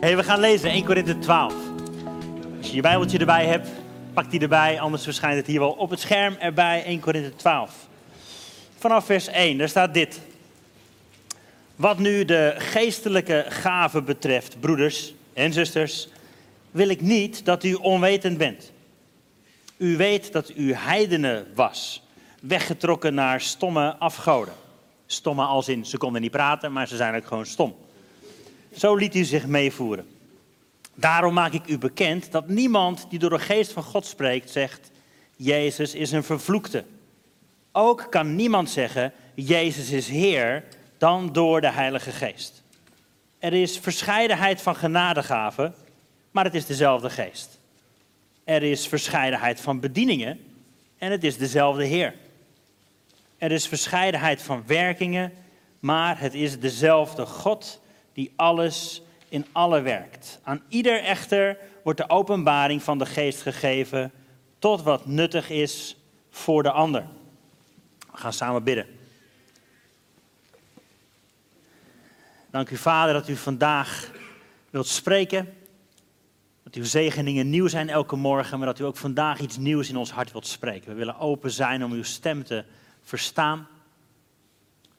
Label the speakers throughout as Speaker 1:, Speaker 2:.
Speaker 1: Hey, we gaan lezen 1 Korinthe 12. Als je je Bijbeltje erbij hebt, pak die erbij. Anders verschijnt het hier wel op het scherm erbij. 1 Korinthe 12. Vanaf vers 1, daar staat dit. Wat nu de geestelijke gaven betreft, broeders en zusters, wil ik niet dat u onwetend bent. U weet dat u heidenen was, weggetrokken naar stomme afgoden. Stomme als in, ze konden niet praten, maar ze zijn ook gewoon stom. Zo liet u zich meevoeren. Daarom maak ik u bekend dat niemand die door de geest van God spreekt zegt, Jezus is een vervloekte. Ook kan niemand zeggen, Jezus is Heer, dan door de Heilige Geest. Er is verscheidenheid van genadegaven, maar het is dezelfde Geest. Er is verscheidenheid van bedieningen en het is dezelfde Heer. Er is verscheidenheid van werkingen, maar het is dezelfde God die alles in alle werkt. Aan ieder echter wordt de openbaring van de geest gegeven tot wat nuttig is voor de ander. We gaan samen bidden. Dank u Vader dat u vandaag wilt spreken. Dat uw zegeningen nieuw zijn elke morgen, maar dat u ook vandaag iets nieuws in ons hart wilt spreken. We willen open zijn om uw stem te verstaan.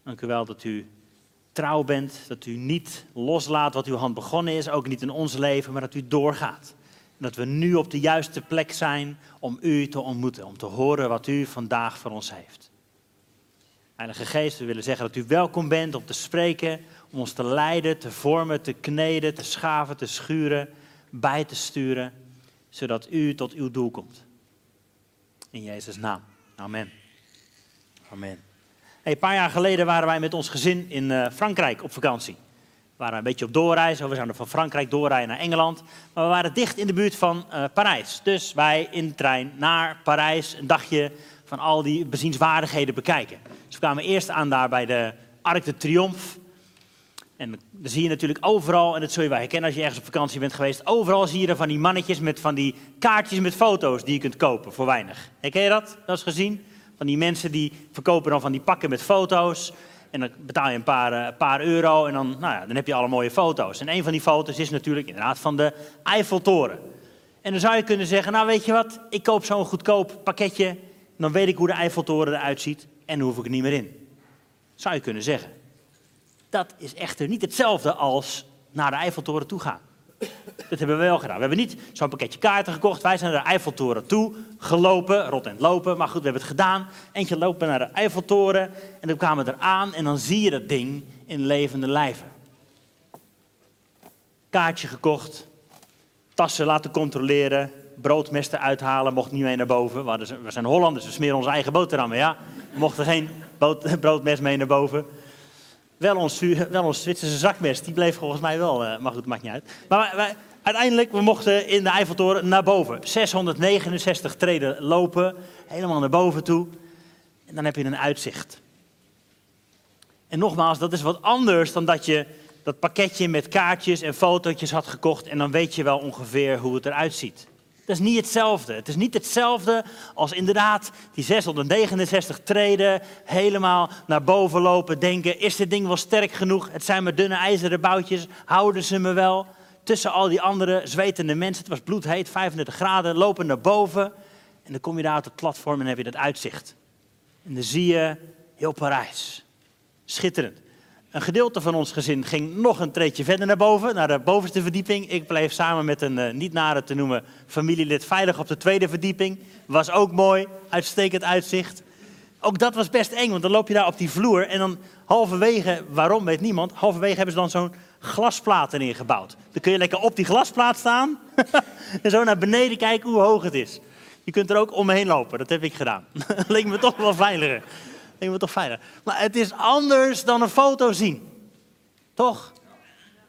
Speaker 1: Dank u wel dat u trouw bent, dat u niet loslaat wat uw hand begonnen is, ook niet in ons leven, maar dat u doorgaat. En dat we nu op de juiste plek zijn om u te ontmoeten, om te horen wat u vandaag voor ons heeft. Heilige Geest, we willen zeggen dat u welkom bent om te spreken, om ons te leiden, te vormen, te kneden, te schaven, te schuren, bij te sturen, zodat u tot uw doel komt. In Jezus' naam. Amen. Amen. Een paar jaar geleden waren wij met ons gezin in uh, Frankrijk op vakantie. We waren een beetje op doorreis. We zouden van Frankrijk doorrijden naar Engeland. Maar we waren dicht in de buurt van uh, Parijs. Dus wij in de trein naar Parijs een dagje van al die bezienswaardigheden bekijken. Dus we kwamen eerst aan daar bij de Arc de Triomphe. En dan zie je natuurlijk overal, en dat zul je wel herkennen als je ergens op vakantie bent geweest, overal zie je er van die mannetjes met van die kaartjes met foto's die je kunt kopen voor weinig. Herken je dat? Dat eens gezien? Van die mensen die verkopen dan van die pakken met foto's. En dan betaal je een paar, uh, paar euro en dan, nou ja, dan heb je alle mooie foto's. En een van die foto's is natuurlijk inderdaad van de Eiffeltoren. En dan zou je kunnen zeggen, nou weet je wat, ik koop zo'n goedkoop pakketje. Dan weet ik hoe de Eiffeltoren eruit ziet en dan hoef ik er niet meer in. Zou je kunnen zeggen. Dat is echter niet hetzelfde als naar de Eiffeltoren toe gaan. Dat hebben we wel gedaan. We hebben niet zo'n pakketje kaarten gekocht. Wij zijn naar de Eiffeltoren toe gelopen, rot en lopen. Maar goed, we hebben het gedaan. Eentje lopen naar de Eiffeltoren en dan kwamen we eraan en dan zie je dat ding in levende lijven. Kaartje gekocht, tassen laten controleren, broodmesten uithalen, mocht niet mee naar boven. We zijn Hollanders, we smeren onze eigen boterhammen, ja. We mochten geen broodmes mee naar boven. Wel ons, wel ons Zwitserse zakmes, die bleef volgens mij wel, uh, maar goed, maakt niet uit. Maar uiteindelijk, we mochten in de Eiffeltoren naar boven. 669 treden lopen, helemaal naar boven toe. En dan heb je een uitzicht. En nogmaals, dat is wat anders dan dat je dat pakketje met kaartjes en fotootjes had gekocht en dan weet je wel ongeveer hoe het eruit ziet. Dat is niet hetzelfde. Het is niet hetzelfde als inderdaad die 669 treden, helemaal naar boven lopen, denken, is dit ding wel sterk genoeg? Het zijn maar dunne ijzeren boutjes, houden ze me wel? Tussen al die andere zwetende mensen, het was bloedheet, 35 graden, lopen naar boven. En dan kom je daar op het platform en heb je dat uitzicht. En dan zie je heel Parijs. Schitterend. Een gedeelte van ons gezin ging nog een treedje verder naar boven, naar de bovenste verdieping. Ik bleef samen met een uh, niet nader te noemen familielid veilig op de tweede verdieping. Was ook mooi, uitstekend uitzicht. Ook dat was best eng, want dan loop je daar op die vloer en dan halverwege, waarom weet niemand, halverwege hebben ze dan zo'n glasplaat erin gebouwd. Dan kun je lekker op die glasplaat staan en zo naar beneden kijken hoe hoog het is. Je kunt er ook omheen lopen, dat heb ik gedaan. Leek me toch wel veiliger denk we toch veilig. Maar het is anders dan een foto zien. Toch?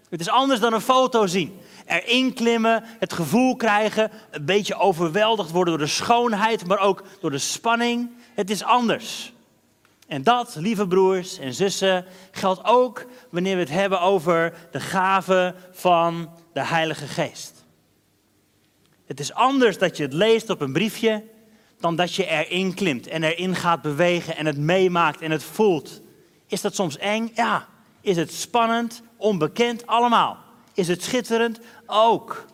Speaker 1: Het is anders dan een foto zien. Erin klimmen, het gevoel krijgen, een beetje overweldigd worden door de schoonheid, maar ook door de spanning. Het is anders. En dat, lieve broers en zussen, geldt ook wanneer we het hebben over de gave van de Heilige Geest. Het is anders dat je het leest op een briefje dan dat je erin klimt en erin gaat bewegen en het meemaakt en het voelt. Is dat soms eng? Ja. Is het spannend? Onbekend? Allemaal. is het schitterend ook.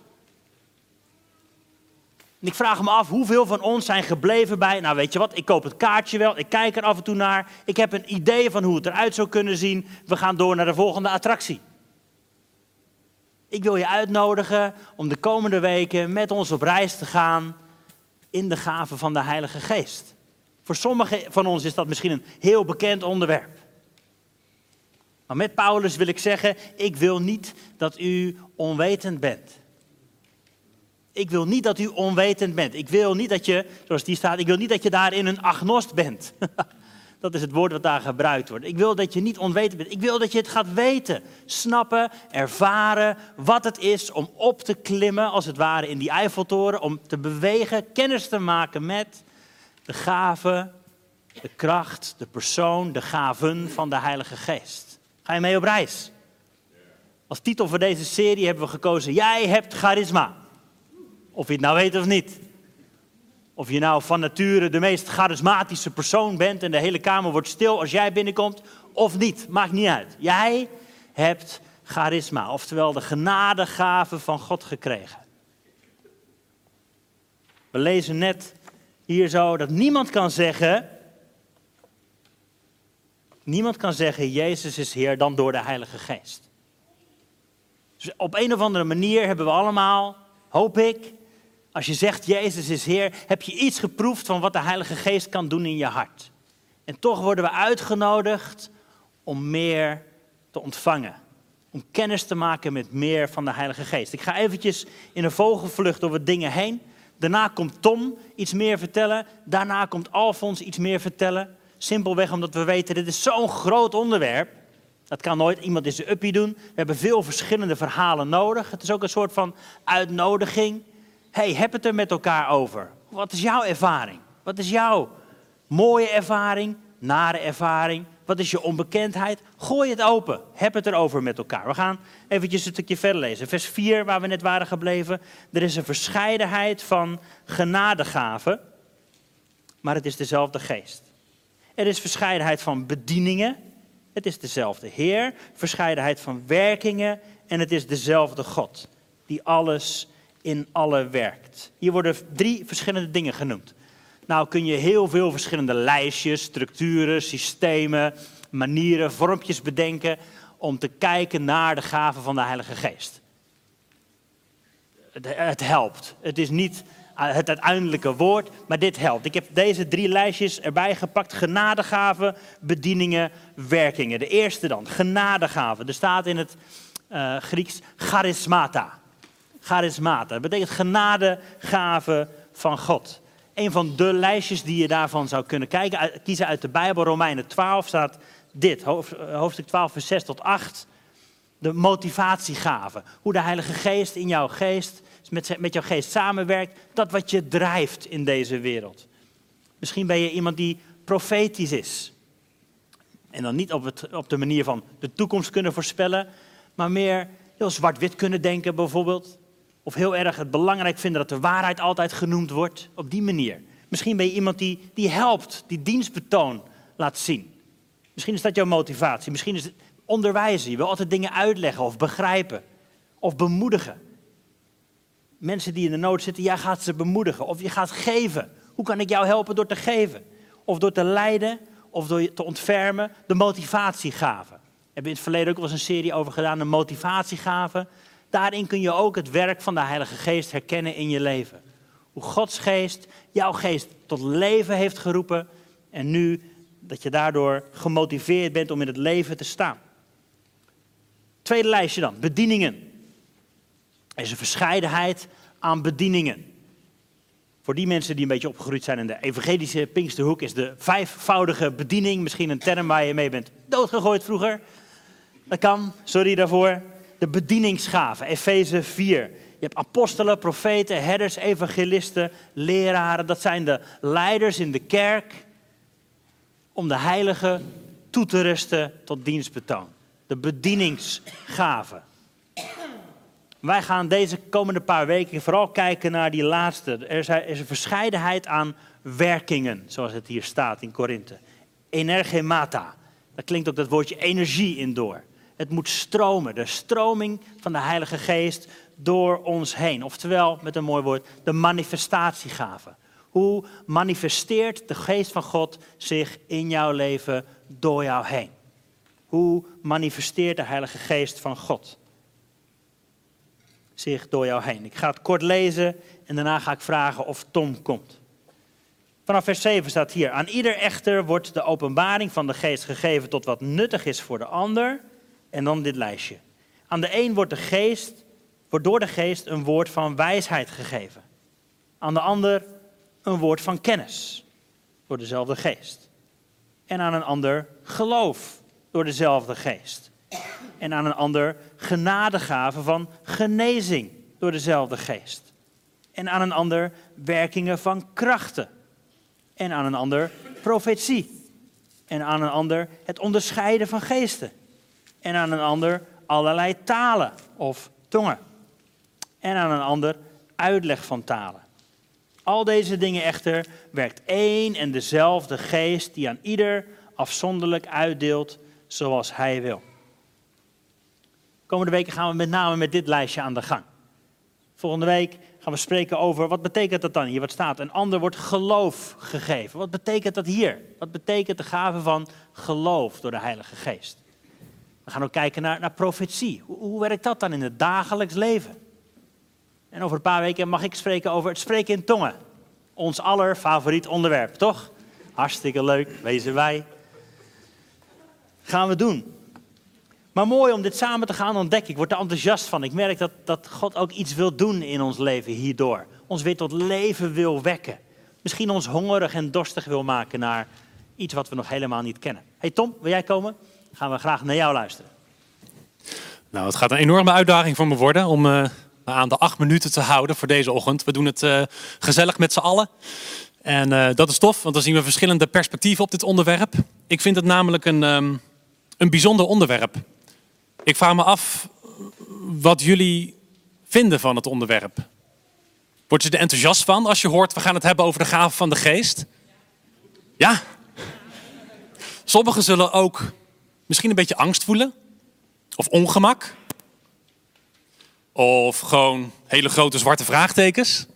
Speaker 1: En ik vraag me af, hoeveel van ons zijn gebleven bij, nou weet je wat, ik koop het kaartje wel, ik kijk er af en toe naar, ik heb een idee van hoe het eruit zou kunnen zien, we gaan door naar de volgende attractie. Ik wil je uitnodigen om de komende weken met ons op reis te gaan in de gave van de Heilige Geest. Voor sommigen van ons is dat misschien een heel bekend onderwerp. Maar met Paulus wil ik zeggen, ik wil niet dat u onwetend bent. Ik wil niet dat u onwetend bent. Ik wil niet dat je, zoals die staat, ik wil niet dat je daarin een agnost bent. Dat is het woord wat daar gebruikt wordt. Ik wil dat je niet onwetend bent. Ik wil dat je het gaat weten, snappen, ervaren wat het is om op te klimmen, als het ware, in die Eiffeltoren. Om te bewegen, kennis te maken met de gaven, de kracht, de persoon, de gaven van de Heilige Geest. Ga je mee op reis? Als titel voor deze serie hebben we gekozen: Jij hebt charisma. Of je het nou weet of niet. Of je nou van nature de meest charismatische persoon bent en de hele kamer wordt stil als jij binnenkomt, of niet, maakt niet uit. Jij hebt charisma, oftewel de genadegave van God gekregen. We lezen net hier zo dat niemand kan zeggen, niemand kan zeggen Jezus is Heer dan door de Heilige Geest. Dus op een of andere manier hebben we allemaal, hoop ik, als je zegt Jezus is Heer, heb je iets geproefd van wat de Heilige Geest kan doen in je hart. En toch worden we uitgenodigd om meer te ontvangen. Om kennis te maken met meer van de Heilige Geest. Ik ga eventjes in een vogelvlucht door wat dingen heen. Daarna komt Tom iets meer vertellen. Daarna komt Alfons iets meer vertellen. Simpelweg omdat we weten, dit is zo'n groot onderwerp. Dat kan nooit iemand in zijn uppie doen. We hebben veel verschillende verhalen nodig. Het is ook een soort van uitnodiging hey, heb het er met elkaar over. Wat is jouw ervaring? Wat is jouw mooie ervaring, nare ervaring? Wat is je onbekendheid? Gooi het open. Heb het erover met elkaar. We gaan eventjes een stukje verder lezen. Vers 4, waar we net waren gebleven. Er is een verscheidenheid van genadegaven, maar het is dezelfde geest. Er is verscheidenheid van bedieningen. Het is dezelfde Heer. Verscheidenheid van werkingen. En het is dezelfde God. Die alles in alle werkt. Hier worden drie verschillende dingen genoemd. Nou kun je heel veel verschillende lijstjes, structuren, systemen, manieren, vormpjes bedenken om te kijken naar de gaven van de Heilige Geest. Het, helpt. Het is niet het uiteindelijke woord, maar dit helpt. Ik heb deze drie lijstjes erbij gepakt. Genadegaven, bedieningen, werkingen. De eerste dan, genadegaven. Er staat in het uh, Grieks charismata charismata. Dat betekent genadegave van God. Een van de lijstjes die je daarvan zou kunnen kijken, kiezen uit de Bijbel, Romeinen 12, staat dit, hoofdstuk 12, vers 6 tot 8. De motivatiegave. Hoe de Heilige Geest in jouw geest, met, jouw geest samenwerkt. Dat wat je drijft in deze wereld. Misschien ben je iemand die profetisch is. En dan niet op, op de manier van de toekomst kunnen voorspellen, maar meer heel zwart-wit kunnen denken bijvoorbeeld. Of heel erg het belangrijk vinden dat de waarheid altijd genoemd wordt. Op die manier. Misschien ben je iemand die, die helpt, die dienstbetoon laat zien. Misschien is dat jouw motivatie. Misschien is het onderwijzen. Je wil altijd dingen uitleggen of begrijpen. Of bemoedigen. Mensen die in de nood zitten, jij gaat ze bemoedigen. Of je gaat geven. Hoe kan ik jou helpen door te geven? Of door te leiden, of door te ontfermen. De motivatiegaven. We hebben in het verleden ook wel eens een serie over gedaan, de motivatiegaven. Daarin kun je ook het werk van de Heilige Geest herkennen in je leven. Hoe Gods geest jouw geest tot leven heeft geroepen en nu dat je daardoor gemotiveerd bent om in het leven te staan. Tweede lijstje dan, bedieningen. Er is een verscheidenheid aan bedieningen. Voor die mensen die een beetje opgegroeid zijn in de evangelische Pinksterhoek is de vijfvoudige bediening misschien een term waar je mee bent doodgegooid vroeger. Dat kan, sorry daarvoor de bedieningsgaven, Efeze 4. Je hebt apostelen, profeten, herders, evangelisten, leraren. Dat zijn de leiders in de kerk om de heilige toe te rusten tot dienstbetoon. De bedieningsgaven. Wij gaan deze komende paar weken vooral kijken naar die laatste. Er is een verscheidenheid aan werkingen, zoals het hier staat in Korinthe. Energemata. Daar klinkt ook dat woordje energie in door Het moet stromen, de stroming van de Heilige Geest door ons heen. Oftewel, met een mooi woord, de manifestatiegave. Hoe manifesteert de Geest van God zich in jouw leven door jou heen? Hoe manifesteert de Heilige Geest van God zich door jou heen? Ik ga het kort lezen en daarna ga ik vragen of Tom komt. Vanaf vers 7 staat hier: Aan ieder echter wordt de openbaring van de Geest gegeven tot wat nuttig is voor de ander. En dan dit lijstje. Aan de een wordt, de geest, wordt door de Geest een woord van wijsheid gegeven. Aan de ander een woord van kennis door dezelfde Geest. En aan een ander geloof door dezelfde Geest. En aan een ander genadegave van genezing door dezelfde Geest. En aan een ander werkingen van krachten en aan een ander profetie. En aan een ander het onderscheiden van geesten. En aan een ander allerlei talen of tongen. En aan een ander uitleg van talen. Al deze dingen echter werkt één en dezelfde geest die aan ieder afzonderlijk uitdeelt zoals hij wil. Komende weken gaan we met name met dit lijstje aan de gang. Volgende week gaan we spreken over wat betekent dat dan hier? Wat staat? Een ander wordt geloof gegeven. Wat betekent dat hier? Wat betekent de gave van geloof door de Heilige Geest? We gaan ook kijken naar, naar profetie. Hoe, hoe werkt dat dan in het dagelijks leven? En over een paar weken mag ik spreken over het spreken in tongen. Ons aller favoriet onderwerp, toch? Hartstikke leuk, wezen wij. Gaan we doen. Maar mooi om dit samen te gaan ontdekken. Ik word er enthousiast van. Ik merk dat, dat God ook iets wil doen in ons leven hierdoor. Ons weer tot leven wil wekken. Misschien ons hongerig en dorstig wil maken naar iets wat we nog helemaal niet kennen. Hey Tom, wil jij komen? Gaan we graag naar jou luisteren.
Speaker 2: Nou, het gaat een enorme uitdaging voor me worden om uh, aan de acht minuten te houden voor deze ochtend. We doen het uh, gezellig met z'n allen. En uh, dat is tof, want dan zien we verschillende perspectieven op dit onderwerp. Ik vind het namelijk een, um, een bijzonder onderwerp. Ik vraag me af wat jullie vinden van het onderwerp. Word je er enthousiast van als je hoort we gaan het hebben over de gaven van de geest? Ja. Sommigen zullen ook misschien een beetje angst voelen. Of ongemak. Of gewoon hele grote zwarte vraagtekens.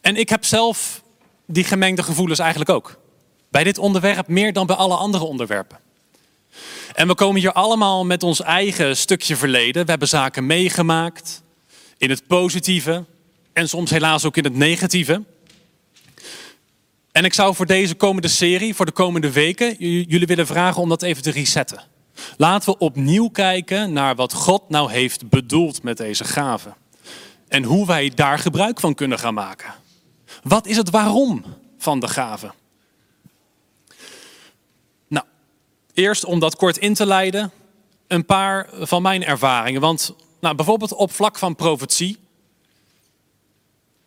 Speaker 2: En ik heb zelf die gemengde gevoelens eigenlijk ook. Bij dit onderwerp meer dan bij alle andere onderwerpen. En we komen hier allemaal met ons eigen stukje verleden. We hebben zaken meegemaakt in het positieve en soms helaas ook in het negatieve. En ik zou voor deze komende serie, voor de komende weken, jullie willen vragen om dat even te resetten. Laten we opnieuw kijken naar wat God nou heeft bedoeld met deze gaven. En hoe wij daar gebruik van kunnen gaan maken. Wat is het waarom van de gaven? Eerst om dat kort in te leiden, een paar van mijn ervaringen. Want nou, bijvoorbeeld op vlak van profetie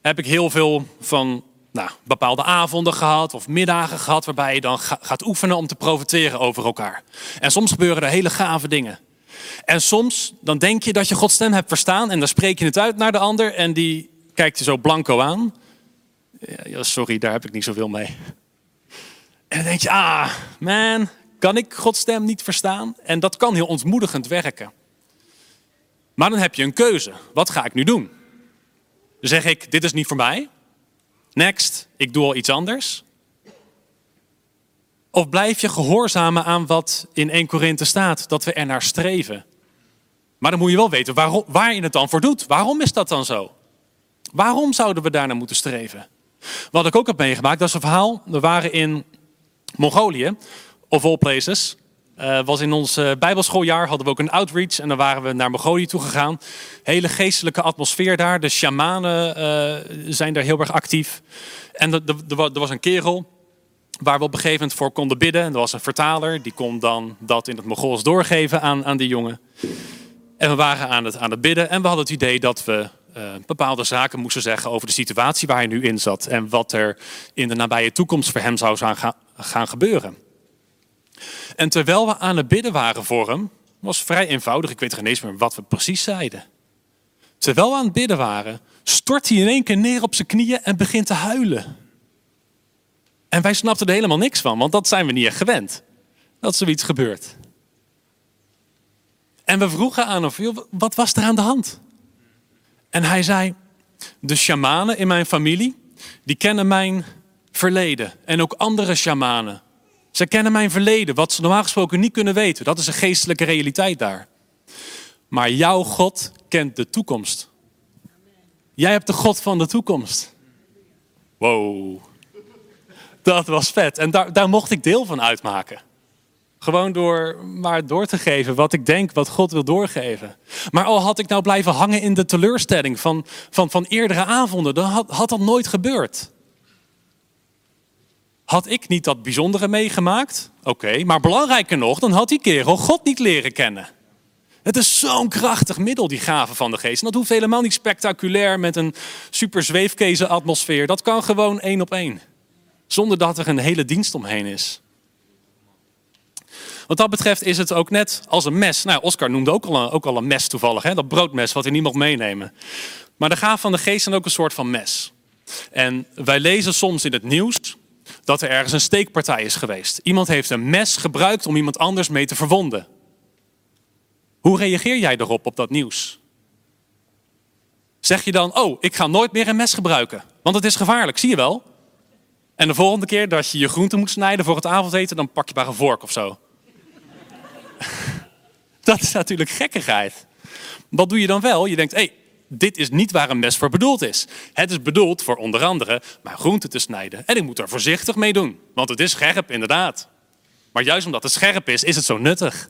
Speaker 2: heb ik heel veel van nou, bepaalde avonden gehad of middagen gehad waarbij je dan gaat oefenen om te profiteren over elkaar. En soms gebeuren er hele gave dingen. En soms dan denk je dat je Gods stem hebt verstaan en dan spreek je het uit naar de ander en die kijkt je zo blanco aan. Ja, sorry, daar heb ik niet zoveel mee. En dan denk je, ah, man, kan ik Gods stem niet verstaan. En dat kan heel ontmoedigend werken. Maar dan heb je een keuze. Wat ga ik nu doen? Zeg ik, dit is niet voor mij. Next, ik doe al iets anders. Of blijf je gehoorzamen aan wat in 1 Korinthe staat, dat we er naar streven. Maar dan moet je wel weten waarom, waar je het dan voor doet. Waarom is dat dan zo? Waarom zouden we daar naar moeten streven? Wat ik ook heb meegemaakt, dat is een verhaal. We waren in Mongolië of all places. Uh, was in ons uh, bijbelschooljaar hadden we ook een outreach en dan waren we naar Mongolië toe gegaan. Hele geestelijke atmosfeer daar. De shamanen uh, zijn daar heel erg actief. En er was een kerel waar we op een gegeven moment voor konden bidden. En er was een vertaler, die kon dan dat in het Mongols doorgeven aan, aan die jongen. En we waren aan het, aan het bidden en we hadden het idee dat we bepaalde zaken moesten zeggen over de situatie waar hij nu in zat. En wat er in de nabije toekomst voor hem zou gaan, gaan gebeuren. En terwijl we aan het bidden waren voor hem, was vrij eenvoudig, ik weet geen eens meer wat we precies zeiden. Terwijl we aan het bidden waren, stort hij in één keer neer op zijn knieën en begint te huilen. En wij snapten er helemaal niks van, want dat zijn we niet echt gewend. Dat zoiets gebeurt. En we vroegen aan hem, wat was er aan de hand? En hij zei, de shamanen in mijn familie, die kennen mijn verleden. En ook andere shamanen. Ze kennen mijn verleden, wat ze normaal gesproken niet kunnen weten. Dat is een geestelijke realiteit daar. Maar jouw God kent de toekomst. Jij hebt de God van de toekomst. Wow. Dat was vet. En daar, daar mocht ik deel van uitmaken. Gewoon door maar door te geven wat ik denk, wat God wil doorgeven. Maar al had ik nou blijven hangen in de teleurstelling van, van, van eerdere avonden, dan had, had dat nooit gebeurd. Had ik niet dat bijzondere meegemaakt? Oké, maar belangrijker nog, dan had die kerel God niet leren kennen. Het is zo'n krachtig middel, die gave van de geest. En dat hoeft helemaal niet spectaculair met een super zweefkezen atmosfeer. Dat kan gewoon één op één. Zonder dat er een hele dienst omheen is. Wat dat betreft is het ook net als een mes. Nou, Oscar noemde ook al een, ook al een mes toevallig, hè? dat broodmes wat hij mocht meenemen. Maar de gave van de geest zijn ook een soort van mes. En wij lezen soms in het nieuws dat er ergens een steekpartij is geweest. Iemand heeft een mes gebruikt om iemand anders mee te verwonden. Hoe reageer jij erop op dat nieuws? Zeg je dan, oh, ik ga nooit meer een mes gebruiken, want het is gevaarlijk, zie je wel? En de volgende keer dat je je groenten moet snijden voor het avondeten, dan pak je maar een vork of zo. Dat is natuurlijk gekkigheid. Wat doe je dan wel? Je denkt, hé, hey, dit is niet waar een mes voor bedoeld is. Het is bedoeld voor onder andere mijn groenten te snijden. En ik moet er voorzichtig mee doen, want het is scherp inderdaad. Maar juist omdat het scherp is, is het zo nuttig.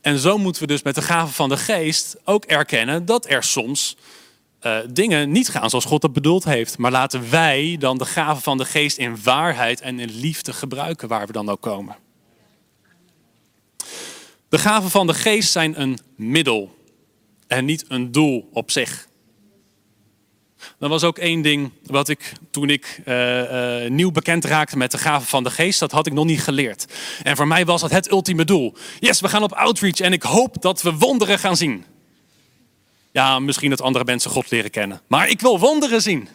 Speaker 2: En zo moeten we dus met de gave van de geest ook erkennen dat er soms uh, dingen niet gaan zoals God het bedoeld heeft. Maar laten wij dan de gave van de geest in waarheid en in liefde gebruiken waar we dan ook komen. De gaven van de geest zijn een middel en niet een doel op zich. Dat was ook één ding wat ik toen ik uh, uh, nieuw bekend raakte met de gaven van de geest, dat had ik nog niet geleerd. En voor mij was dat het ultieme doel. Yes, we gaan op outreach en ik hoop dat we wonderen gaan zien. Ja, misschien dat andere mensen God leren kennen. Maar ik wil wonderen zien.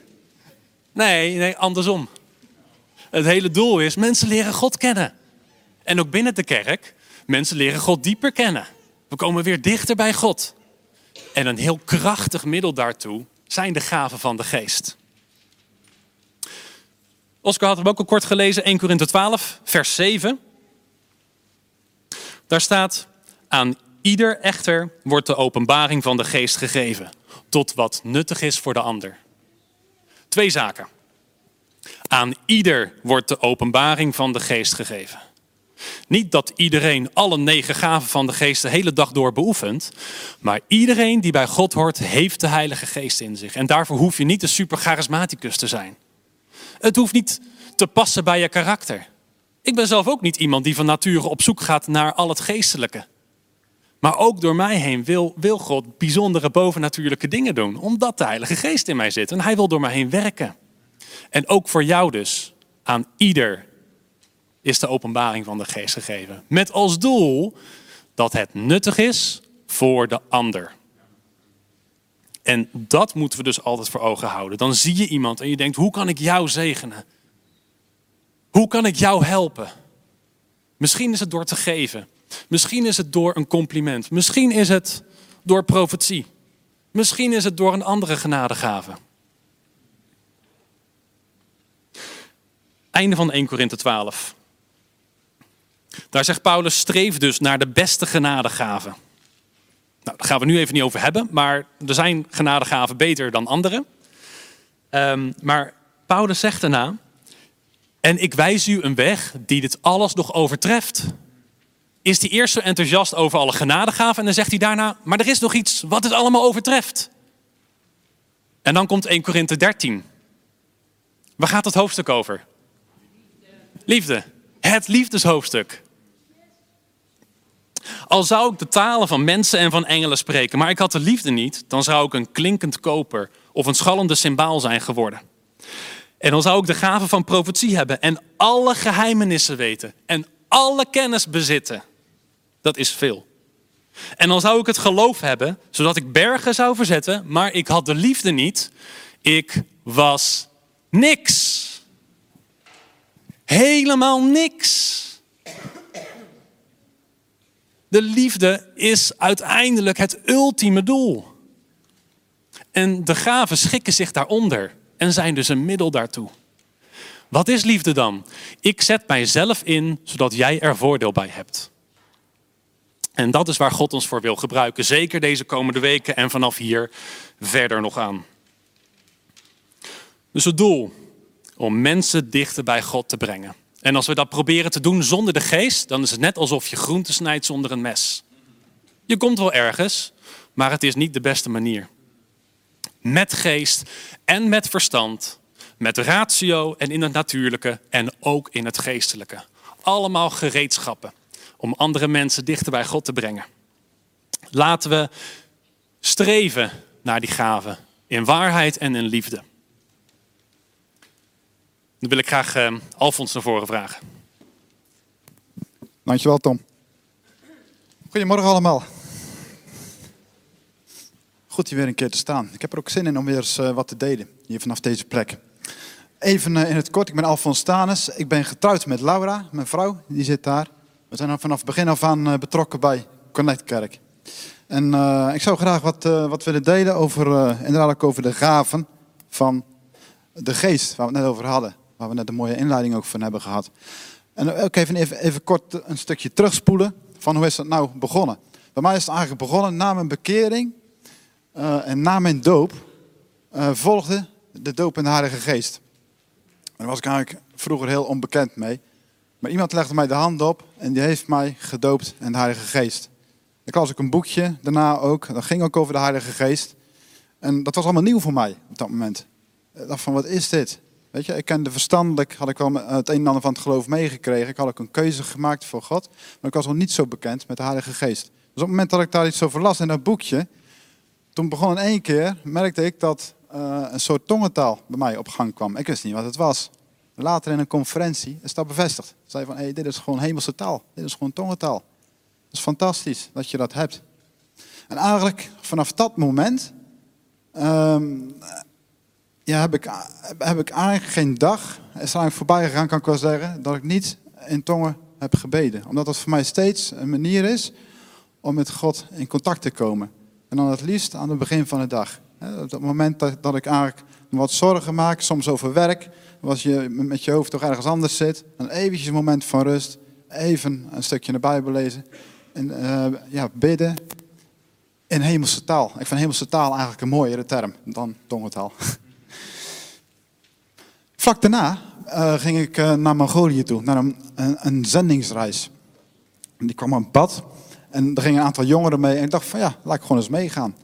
Speaker 2: Nee, nee, andersom. Het hele doel is mensen leren God kennen. En ook binnen de kerk, mensen leren God dieper kennen. We komen weer dichter bij God. En een heel krachtig middel daartoe zijn de gaven van de geest. Oscar had hem ook al kort gelezen, 1 Korinthe 12, vers 7. Daar staat, aan ieder echter wordt de openbaring van de geest gegeven, tot wat nuttig is voor de ander. Twee zaken. Aan ieder wordt de openbaring van de geest gegeven. Niet dat iedereen alle negen gaven van de geest de hele dag door beoefent. Maar iedereen die bij God hoort, heeft de Heilige Geest in zich. En daarvoor hoef je niet een super charismaticus te zijn. Het hoeft niet te passen bij je karakter. Ik ben zelf ook niet iemand die van nature op zoek gaat naar al het geestelijke. Maar ook door mij heen wil, wil God bijzondere bovennatuurlijke dingen doen. Omdat de Heilige Geest in mij zit. En hij wil door mij heen werken. En ook voor jou dus. Aan ieder is de openbaring van de geest gegeven. Met als doel dat het nuttig is voor de ander. En dat moeten we dus altijd voor ogen houden. Dan zie je iemand en je denkt, hoe kan ik jou zegenen? Hoe kan ik jou helpen? Misschien is het door te geven. Misschien is het door een compliment. Misschien is het door profetie. Misschien is het door een andere genadegave. Einde van 1 Korinthe 12. Daar zegt Paulus, streef dus naar de beste genadegaven. Nou, daar gaan we nu even niet over hebben, maar er zijn genadegaven beter dan andere. Um, maar Paulus zegt daarna, en ik wijs u een weg die dit alles nog overtreft. Is hij eerst zo enthousiast over alle genadegaven en dan zegt hij daarna, maar er is nog iets wat het allemaal overtreft. En dan komt 1 Korinthe 13. Waar gaat het hoofdstuk over? Liefde. Het liefdeshoofdstuk. Al zou ik de talen van mensen en van engelen spreken, maar ik had de liefde niet, dan zou ik een klinkend koper of een schallende symbaal zijn geworden. En dan zou ik de gave van profetie hebben en alle geheimenissen weten en alle kennis bezitten. Dat is veel. En dan zou ik het geloof hebben, zodat ik bergen zou verzetten, maar ik had de liefde niet. Ik was niks. Helemaal niks. De liefde is uiteindelijk het ultieme doel. En de gaven schikken zich daaronder en zijn dus een middel daartoe. Wat is liefde dan? Ik zet mijzelf in zodat jij er voordeel bij hebt. En dat is waar God ons voor wil gebruiken, zeker deze komende weken en vanaf hier verder nog aan. Dus het doel om mensen dichter bij God te brengen. En als we dat proberen te doen zonder de geest, dan is het net alsof je groente snijdt zonder een mes. Je komt wel ergens, maar het is niet de beste manier. Met geest en met verstand, met ratio en in het natuurlijke en ook in het geestelijke. Allemaal gereedschappen om andere mensen dichter bij God te brengen. Laten we streven naar die gaven in waarheid en in liefde. Dan wil ik graag uh, Alfons naar voren vragen.
Speaker 3: Dankjewel Tom. Goedemorgen allemaal. Goed hier weer een keer te staan. Ik heb er ook zin in om weer eens uh, wat te delen hier vanaf deze plek. Even uh, in het kort, ik ben Alfons Stanes. Ik ben getrouwd met Laura, mijn vrouw, die zit daar. We zijn vanaf begin af aan betrokken bij Connectkerk. En ik zou graag wat, wat willen delen over, inderdaad over de gaven van de geest, waar we het net over hadden. Waar we net een mooie inleiding ook van hebben gehad. En ook even, even, even kort een stukje terugspoelen van hoe is dat nou begonnen. Bij mij is het eigenlijk begonnen na mijn bekering uh, en na mijn doop uh, volgde de doop in de Heilige Geest. Daar was ik eigenlijk vroeger heel onbekend mee. Maar iemand legde mij de hand op en die heeft mij gedoopt in de Heilige Geest. Ik las ook een boekje daarna ook, dat ging ook over de Heilige Geest. En dat was allemaal nieuw voor mij op dat moment. Ik dacht van, wat is dit? Weet je, ik kende verstandelijk, had ik wel het een en ander van het geloof meegekregen. Ik had ook een keuze gemaakt voor God. Maar ik was nog niet zo bekend met de Heilige Geest. Dus op het moment dat ik daar iets over las in dat boekje, toen begon in één keer, merkte ik dat uh, een soort tongentaal bij mij op gang kwam. Ik wist niet wat het was. Later in een conferentie is dat bevestigd. Zei van, hé, hey, dit is gewoon hemelse taal. Dit is gewoon tongentaal. Het is fantastisch dat je dat hebt. En eigenlijk vanaf dat moment um, ja, heb, ik, heb ik eigenlijk geen dag, is eigenlijk voorbij gegaan, kan ik wel zeggen, dat ik niet in tongen heb gebeden. Omdat dat voor mij steeds een manier is om met God in contact te komen. En dan het liefst aan het begin van de dag. Op het moment dat, ik eigenlijk wat zorgen maak, soms over werk, als je met je hoofd toch ergens anders zit, dan eventjes een moment van rust, even een stukje de Bijbel lezen en uh, ja, bidden in hemelse taal. Ik vind hemelse taal eigenlijk een mooiere term dan tongentaal. Vlak daarna uh, ging ik uh, naar Mongolië toe, naar een, zendingsreis. En die kwam aan pad en er gingen een aantal jongeren mee en ik dacht van ja, laat ik gewoon eens meegaan.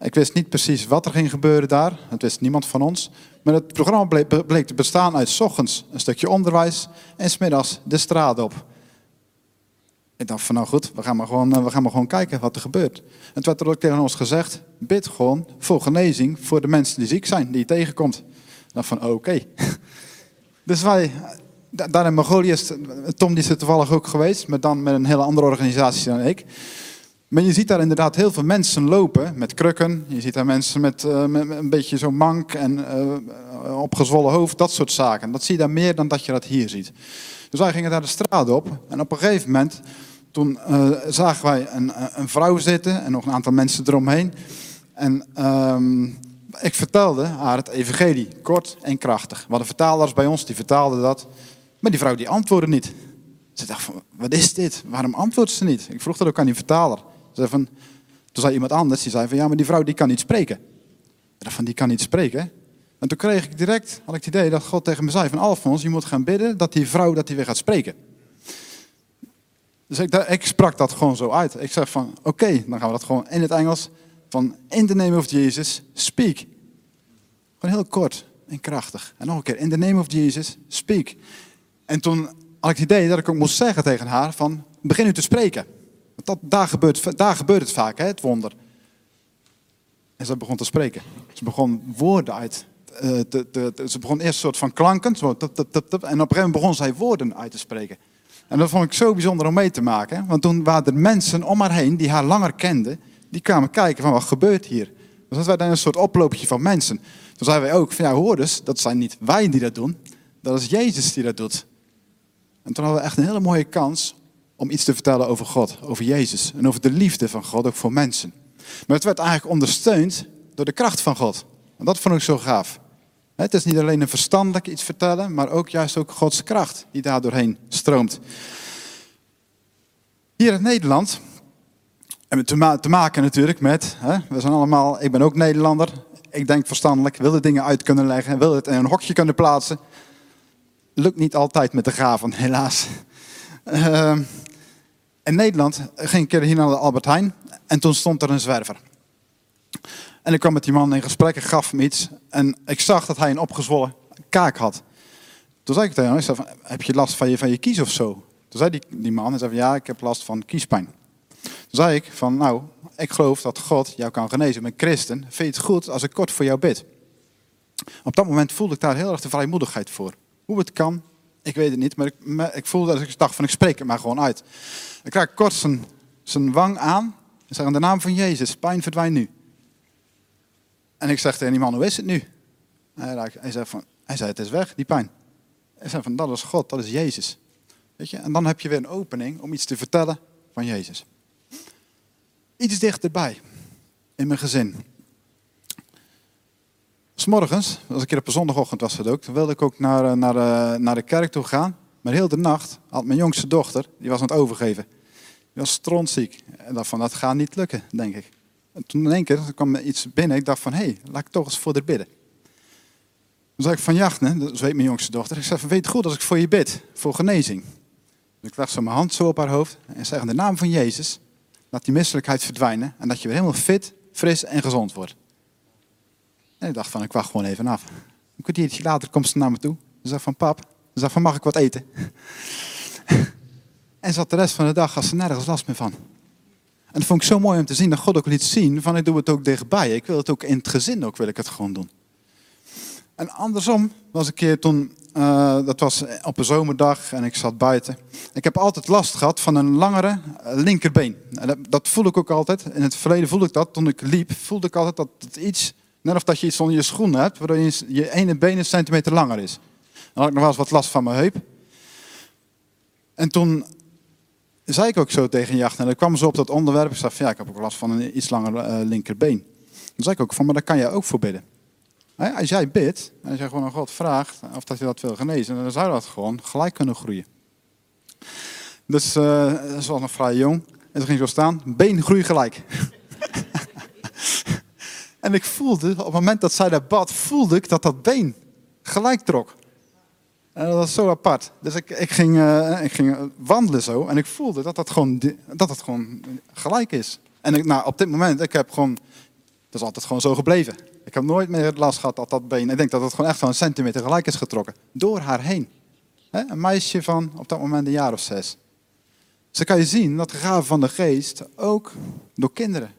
Speaker 3: Ik wist niet precies wat er ging gebeuren daar, dat wist niemand van ons. Maar het programma bleek, te bestaan uit ochtends een stukje onderwijs en smiddags de straat op. Ik dacht van nou goed, we gaan maar gewoon, uh, we gaan maar gewoon kijken wat er gebeurt. En toen werd er ook tegen ons gezegd, bid gewoon voor genezing voor de mensen die ziek zijn, die je tegenkomt dacht van, oké. Dus wij, daar in Mongolië is, Tom die is er toevallig ook geweest, maar dan met een hele andere organisatie dan ik. Maar je ziet daar inderdaad heel veel mensen lopen met krukken. Je ziet daar mensen met, met een beetje zo'n mank en uh, opgezwollen hoofd, dat soort zaken. Dat zie je daar meer dan dat je dat hier ziet. Dus wij gingen daar de straat op en op een gegeven moment, toen uh, zagen wij een, een, vrouw zitten en nog een aantal mensen eromheen. En um, ik vertelde haar het evangelie, kort en krachtig. Wat de vertalers bij ons, die vertaalden dat. Maar die vrouw die antwoordde niet. Ze dacht van, wat is dit? Waarom antwoordt ze niet? Ik vroeg dat ook aan die vertaler. Ze zei van, toen zei iemand anders, die zei van, ja, maar die vrouw die kan niet spreken. Ik dacht van, die kan niet spreken? En toen kreeg ik direct, had ik het idee dat God tegen me zei van, Alfons, je moet gaan bidden dat die vrouw, dat die weer gaat spreken. Dus ik, ik sprak dat gewoon zo uit. Ik zeg van, oké, dan gaan we dat gewoon in het Engels van in the name of Jesus, speak. Gewoon heel kort en krachtig. En nog een keer, in the name of Jesus, speak. En toen had ik het idee dat ik ook moest zeggen tegen haar van, begin nu te spreken. Dat, daar, gebeurt, daar gebeurt het vaak, hè, het wonder. En ze begon te spreken. Ze begon woorden uit. Uh, te, te, ze begon eerst een soort van klanken. Zo, en op een gegeven moment begon zij woorden uit te spreken. En dat vond ik zo bijzonder om mee te maken. Want toen waren er mensen om haar heen die haar langer kenden die kwamen kijken van wat gebeurt hier. Dus dat werd een soort oploopje van mensen. Toen zeiden wij ook van ja hoor dus, dat zijn niet wij die dat doen. Dat is Jezus die dat doet. En toen hadden we echt een hele mooie kans om iets te vertellen over God, over Jezus en over de liefde van God, ook voor mensen. Maar het werd eigenlijk ondersteund door de kracht van God. En dat vond ik zo gaaf. Het is niet alleen een verstandelijk iets vertellen, maar ook juist ook Gods kracht die daar doorheen stroomt. Hier in Nederland hebben we te, maken natuurlijk met, hè, we zijn allemaal, ik ben ook Nederlander, ik denk verstandelijk, wil de dingen uit kunnen leggen, wil het in een hokje kunnen plaatsen. Lukt niet altijd met de gaven, helaas. Uh, in Nederland ging ik hier naar de Albert Heijn en toen stond er een zwerver. En ik kwam met die man in gesprek, ik gaf hem iets en ik zag dat hij een opgezwollen kaak had. Toen zei ik tegen hem, heb je last van je, van je kies of zo? Toen zei die, die man, hij zei ja, ik heb last van kiespijn. Zei ik van, nou, ik geloof dat God jou kan genezen. Ik christen, vind je het goed als ik kort voor jou bid? Op dat moment voelde ik daar heel erg de vrijmoedigheid voor. Hoe het kan, ik weet het niet, maar ik, ik voelde dat ik dacht van, ik spreek het maar gewoon uit. Ik raak kort zijn, zijn wang aan en zeg in de naam van Jezus, pijn verdwijnt nu. En ik zeg tegen die man, hoe is het nu? Hij, hij, zei van, hij zei, het is weg, die pijn. Hij zei van, dat is God, dat is Jezus. Weet je? En dan heb je weer een opening om iets te vertellen van Jezus. Iets dichterbij, in mijn gezin. S'morgens, als ik op een zondagochtend was het ook, wilde ik ook naar, eh, naar, eh, naar de kerk toe gaan. Maar heel de nacht had mijn jongste dochter, die was aan het overgeven. Die was strontziek. En dacht van, dat gaat niet lukken, denk ik. En toen in één keer kwam er iets binnen. Ik dacht van, hé, hey, laat ik toch eens voor haar bidden. Toen zei ik van Jachtne, dat weet mijn jongste dochter. Ik zei van, weet goed als ik voor je bid, voor genezing. Dus ik leg zo mijn hand zo op haar hoofd en zeg in de naam van Jezus, laat die misselijkheid verdwijnen. En dat je weer helemaal fit, fris en gezond wordt. En ik dacht van, ik wacht gewoon even af. Een kwartiertje later komt ze naar me toe. Ze zei van, pap, ze zei van, mag ik wat eten? en zat de rest van de dag als ze nergens last meer van. En dat vond ik zo mooi om te zien dat God ook liet zien van ik doe het ook dichtbij. Ik wil het ook in het gezin ook wil ik het gewoon doen. En andersom was een keer toen, uh, dat was op een zomerdag en ik zat buiten. Ik heb altijd last gehad van een langere eh, linkerbeen. En dat, voel ik ook altijd. In het verleden voelde ik dat. Toen ik liep voelde ik altijd dat het iets, net of dat je iets onder je schoen hebt, waardoor je, je ene been een centimeter langer is. Dan had ik nog wel eens wat last van mijn heup. En toen zei ik ook zo tegen Jacht. En dan kwam ze op dat onderwerp. Ik zei ja, ik heb ook last van een iets langer uh, linkerbeen. Dan zei ik ook van, maar daar kan jij ook voor bidden. Als jij bidt, en als jij gewoon aan God vraagt of dat je dat wil genezen, dan zou dat gewoon gelijk kunnen groeien. Dus uh, dat was nog vrij jong. En toen ging zo staan, been groei gelijk. en ik voelde, op het moment dat zij dat bad, voelde ik dat dat been gelijk trok. En dat was zo apart. Dus ik, ik, ging, uh, ik ging wandelen zo en ik voelde dat dat gewoon, dat dat gewoon gelijk is. En ik, nou, op dit moment, ik heb gewoon, dat is altijd gewoon zo gebleven. Ik heb nooit meer last gehad dat dat been, ik denk dat het gewoon echt van een centimeter gelijk is getrokken. Door haar heen. Een meisje van op dat moment een jaar of zes. Dus kan je zien dat de gave van de geest ook door kinderen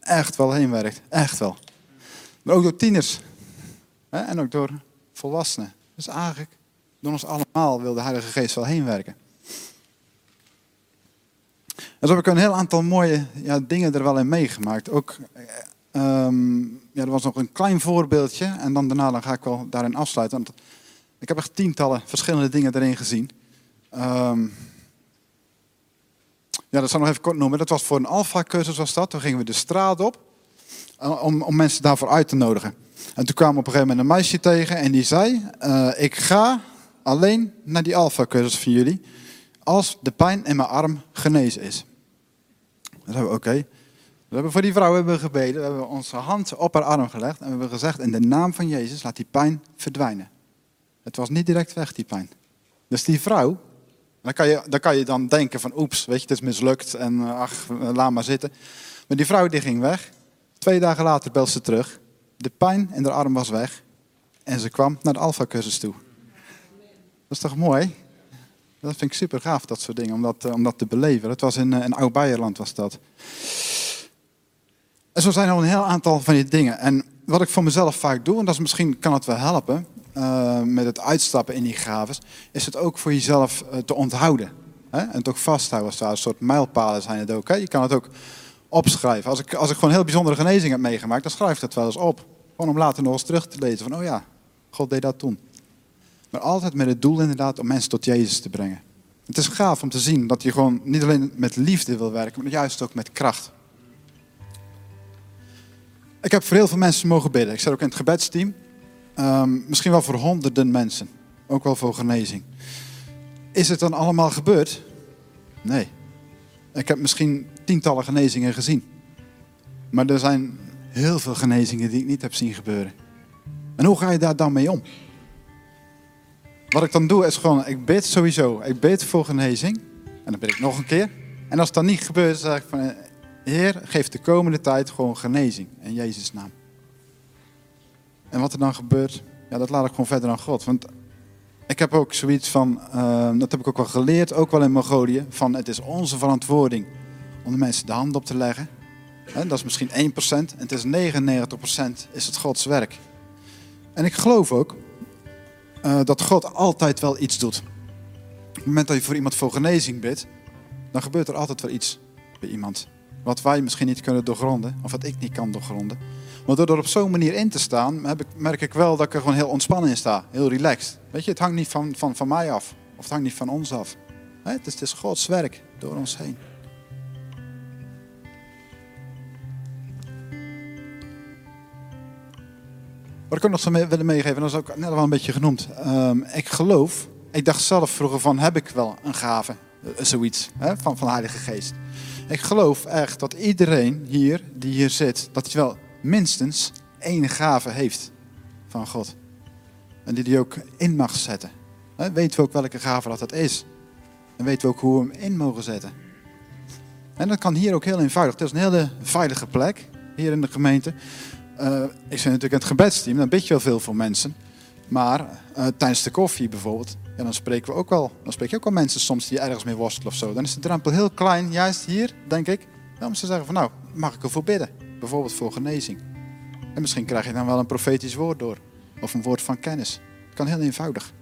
Speaker 3: echt wel heen werkt. Echt wel. Maar ook door tieners. En ook door volwassenen. Dus eigenlijk door ons allemaal wil de Heilige Geest wel heen werken. En zo heb ik een heel aantal mooie ja, dingen er wel in meegemaakt. Ook, um, ja, er was nog een klein voorbeeldje en dan daarna dan ga ik wel daarin afsluiten. Want ik heb echt tientallen verschillende dingen erin gezien. Um, ja, dat zal ik nog even kort noemen. Dat was voor een alfa-cursus was dat. Toen gingen we de straat op eh, om, om mensen daarvoor uit te nodigen. En toen kwam op een gegeven moment een meisje tegen en die zei, uh, ik ga alleen naar die alfa-cursus van jullie als de pijn in mijn arm genezen is. Dan hebben we, oké. We hebben voor die vrouw hebben we gebeden, we hebben onze hand op haar arm gelegd en we hebben gezegd, in de naam van Jezus, laat die pijn verdwijnen. Het was niet direct weg, die pijn. Dus die vrouw, dan kan je dan, kan je dan denken van, oeps, weet je, het is mislukt en eh, ach, laat maar zitten. Maar die vrouw die ging weg. Twee dagen later belde ze terug. De pijn in haar arm was weg. En ze kwam naar de alfa-cursus toe. Dat is toch mooi? Dat vind ik super gaaf, dat soort dingen, om dat, eh, om dat te beleven. Dat was in, eh, in Oud-Beierland was dat. En zo zijn er een heel aantal van die dingen. En wat ik voor mezelf vaak doe, en dat is misschien kan het wel helpen uh, met het uitstappen in die gaves, is het ook voor jezelf uh, te onthouden. Hè? En ook vasthouden als daar een soort mijlpalen zijn het ook. Je kan het ook opschrijven. Als ik, als ik gewoon heel bijzondere genezing heb meegemaakt, dan schrijf ik dat wel eens op. Gewoon om later nog eens terug te lezen van, oh ja, God deed dat toen. Maar altijd met het doel inderdaad om mensen tot Jezus te brengen. Het is gaaf om te zien dat hij gewoon niet alleen met liefde wil werken, maar juist ook met kracht. Ik heb voor heel veel mensen mogen bidden. Ik zat ook in het gebedsteam. Ehm, misschien wel voor honderden mensen. Ook wel voor genezing. Is het dan allemaal gebeurd? Nee. Ik heb misschien tientallen genezingen gezien. Maar er zijn heel veel genezingen die ik niet heb zien gebeuren. En hoe ga je daar dan mee om? Wat ik dan doe is gewoon, ik bid sowieso. Ik bid voor genezing. En dan bid ik nog een keer. En als het dan niet gebeurt, zeg ik van, Heer, geef de komende tijd gewoon genezing. In Jezus' naam. En wat er dan gebeurt, ja, dat laat ik gewoon verder aan God. Want ik heb ook zoiets van, uh, dat heb ik ook wel geleerd, ook wel in Mongolië, van het is onze verantwoording om de mensen de hand op te leggen. He, dat is misschien 1% en het is 99% is het Gods werk. En ik geloof ook uh, dat God altijd wel iets doet. Op het moment dat je voor iemand voor genezing bidt, dan gebeurt er altijd wel iets bij iemand. Wat wij misschien niet kunnen doorgronden, of wat ik niet kan doorgronden. Maar door er op zo'n manier in te staan, heb ik, merk ik wel dat ik er gewoon heel ontspannen in sta. Heel relaxed. Weet je, het hangt niet van, van, van mij af. Of het hangt niet van ons af. Het is, het is Gods werk door ons heen. Wat ik ook nog zou willen meegeven, dat is ook net wel een beetje genoemd. Um, ik geloof, ik dacht zelf vroeger van, heb ik wel een gave? Uh, zoiets, hè, van, van de Heilige Geest. Ik geloof echt dat iedereen hier, die hier zit, dat hij wel minstens één gave heeft van God. En die hij ook in mag zetten. He, weten we ook welke gave dat, dat is. En weten we ook hoe we hem in mogen zetten. En dat kan hier ook heel eenvoudig. Het is een hele veilige plek, hier in de gemeente. Uh, ik zit natuurlijk in het gebedsteam, dan bid je wel veel voor mensen. Maar uh, tijdens de koffie bijvoorbeeld, dan spreken we ook wel. Dan spreek je ook wel mensen soms die ergens mee worstelen of zo. Dan is de drempel heel klein, juist hier, denk ik. om te zeggen van nou, mag ik ervoor bidden? Bijvoorbeeld voor genezing. En misschien krijg je dan wel een profetisch woord door. Of een woord van kennis. Het kan heel eenvoudig.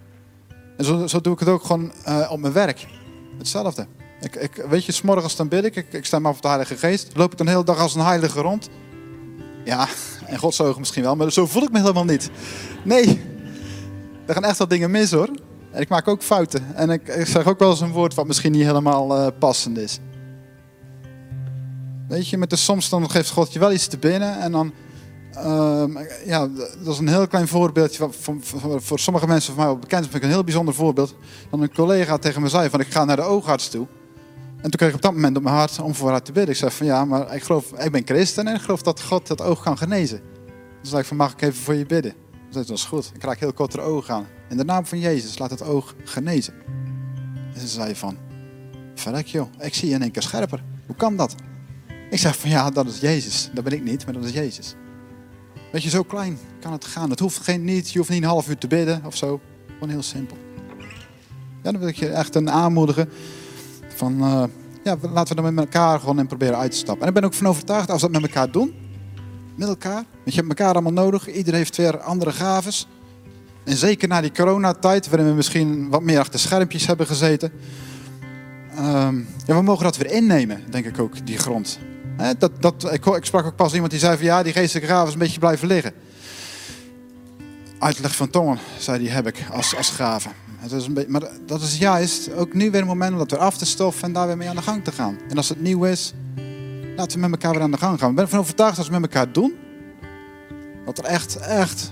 Speaker 3: En zo, zo doe ik het ook gewoon uh, op mijn werk. Hetzelfde. Ik, ik, weet je, s morgens dan bid ik, ik, ik stem af op de Heilige Geest. Loop ik dan de hele dag als een heilige rond? Ja, en Gods ogen misschien wel, maar zo voel ik me helemaal niet. Nee, er gaan echt wel dingen mis hoor. En ik maak ook fouten. En ik, zeg ook wel eens een woord wat misschien niet helemaal uh, passend is. Weet je, met de soms dan geeft God je wel iets te binnen. En dan, uh, ja, dat is een heel klein voorbeeldje. Voor, sommige mensen van mij wel bekend vind ik een heel bijzonder voorbeeld. Dan een collega tegen me zei van ik ga naar de oogarts toe. En toen kreeg ik op dat moment op mijn hart om voor haar te bidden. Ik zei van ja, maar ik geloof, ik ben christen en ik geloof dat God het oog kan genezen. Toen zei ik van mag ik even voor je bidden? Zei dat is goed. Ik raak heel kort de ogen aan. In de naam van Jezus laat het oog genezen. En ze zei van, verrek joh, ik zie je in één keer scherper. Hoe kan dat? Ik zeg van ja, dat is Jezus. Dat ben ik niet, maar dat is Jezus. Weet je, zo klein kan het gaan. Het hoeft geen niet, je hoeft niet een half uur te bidden of zo. Gewoon heel simpel. Ja, dan wil ik je echt een aanmoedigen van, uh, ja, laten we er met elkaar gewoon in proberen uit te stappen. En ik ben ook van overtuigd, als we dat met elkaar doen, met elkaar, want je hebt elkaar allemaal nodig. Iedereen heeft weer andere gaves. En zeker na die coronatijd, waarin we misschien wat meer achter schermpjes hebben gezeten. Um, ja, we mogen dat weer innemen, denk ik ook, die grond. Dat, dat, ik, ik, sprak ook pas iemand die zei van ja, die geestelijke gaven is een beetje blijven liggen. Uitleg van tongen, zei die, heb ik als, als gave. Het is maar dat is juist ook nu weer een moment om dat weer af te stoffen en daar weer mee aan de gang te gaan. En als het nieuw is, laten we met elkaar weer aan de gang gaan. Ik ben ervan overtuigd dat als we met elkaar doen, dat er echt, echt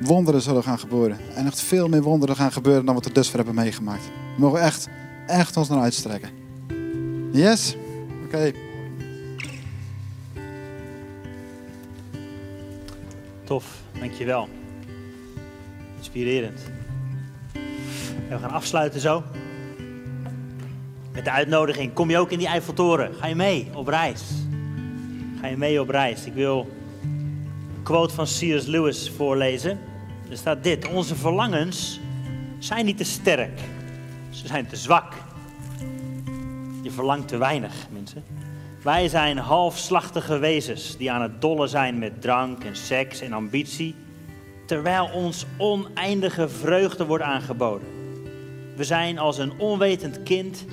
Speaker 3: wonderen zullen gaan gebeuren. En echt veel meer wonderen gaan gebeuren dan wat we dusver hebben meegemaakt. We mogen echt, echt ons naar uitstrekken. Yes? Oké.
Speaker 1: Tof, dankjewel. Inspirerend. En we gaan afsluiten zo. Met de uitnodiging. Kom je ook in die Eiffeltoren? Ga je mee op reis? Ga je mee op reis? Ik wil een quote van C.S. Lewis voorlezen. Er staat dit. Onze verlangens zijn niet te sterk. Ze zijn te zwak. Je verlangt te weinig, mensen. Wij zijn halfslachtige wezens die aan het dollen zijn met drank en seks en ambitie, terwijl ons oneindige vreugde wordt aangeboden. We zijn als een onwetend kind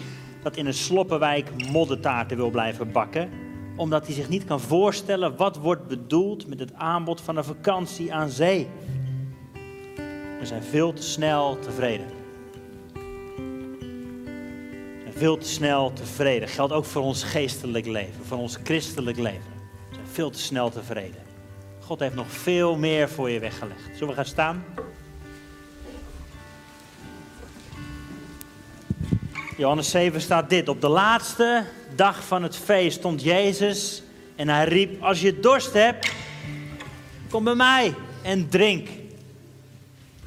Speaker 1: dat in een sloppenwijk moddertaarten wil blijven bakken, omdat hij zich niet kan voorstellen wat wordt bedoeld met het aanbod van een vakantie aan zee. We zijn veel te snel tevreden. veel te snel tevreden. Geldt ook voor ons geestelijk leven, voor ons christelijk leven. We zijn veel te snel tevreden. God heeft nog veel meer voor je weggelegd. Zullen we gaan staan? Johannes 7 staat dit. Op de laatste dag van het feest stond Jezus en hij riep: Als je dorst hebt, kom bij mij en drink.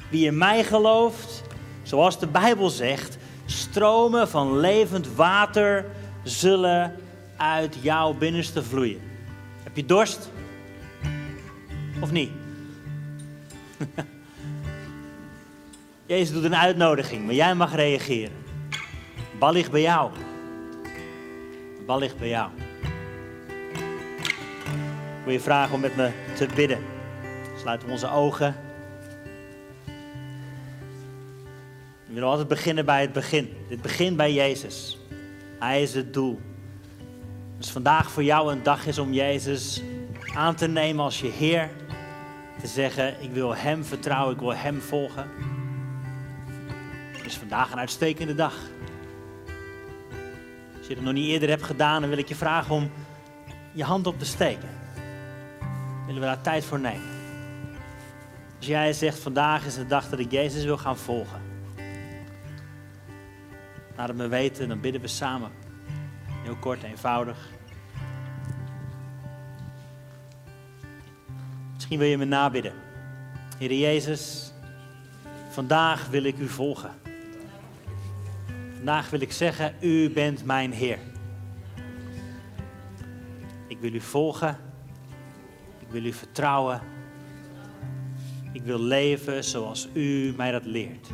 Speaker 1: Wie in mij gelooft, zoals de Bijbel zegt, stromen van levend water zullen uit jouw binnenste vloeien. Heb je dorst? Of niet? Jezus doet een uitnodiging, maar jij mag reageren. Bal ligt bij jou. De bal ligt bij jou. Ik wil je vragen om met me te bidden. Sluiten we onze ogen. We willen altijd beginnen bij het begin. Dit begint bij Jezus. Hij is het doel. Dus vandaag voor jou een dag is om Jezus aan te nemen als je Heer. Te zeggen, ik wil Hem vertrouwen, ik wil Hem volgen. Het is vandaag een uitstekende dag. Als je het nog niet eerder hebt gedaan, dan wil ik je vragen om je hand op te steken. Willen we daar tijd voor nemen? Als jij zegt, vandaag is de dag dat ik Jezus wil gaan volgen. Laat het me weten, dan bidden we samen. Heel kort, eenvoudig. Misschien wil je me nabidden. Heer Jezus, vandaag wil ik u volgen. Vandaag wil ik zeggen, u bent mijn Heer. Ik wil u volgen. Ik wil u vertrouwen. Ik wil leven zoals u mij dat leert.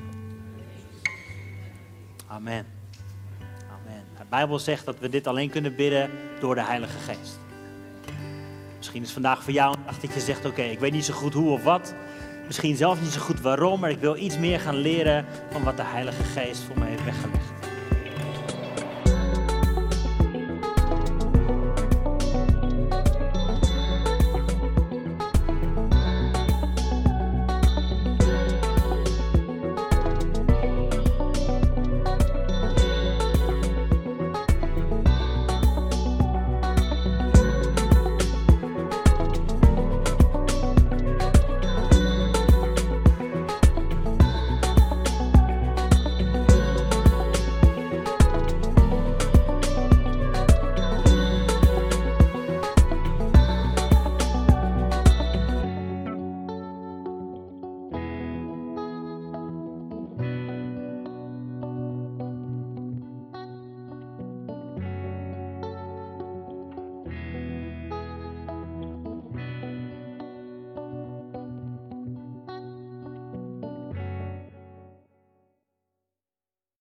Speaker 1: Amen. Amen. De Bijbel zegt dat we dit alleen kunnen bidden door de Heilige Geest. Misschien is vandaag voor jou een dag dat je zegt, oké, ik weet niet zo goed hoe of wat. Misschien zelf niet zo goed waarom, maar ik wil iets meer gaan leren van wat de Heilige Geest voor mij heeft weggelegd.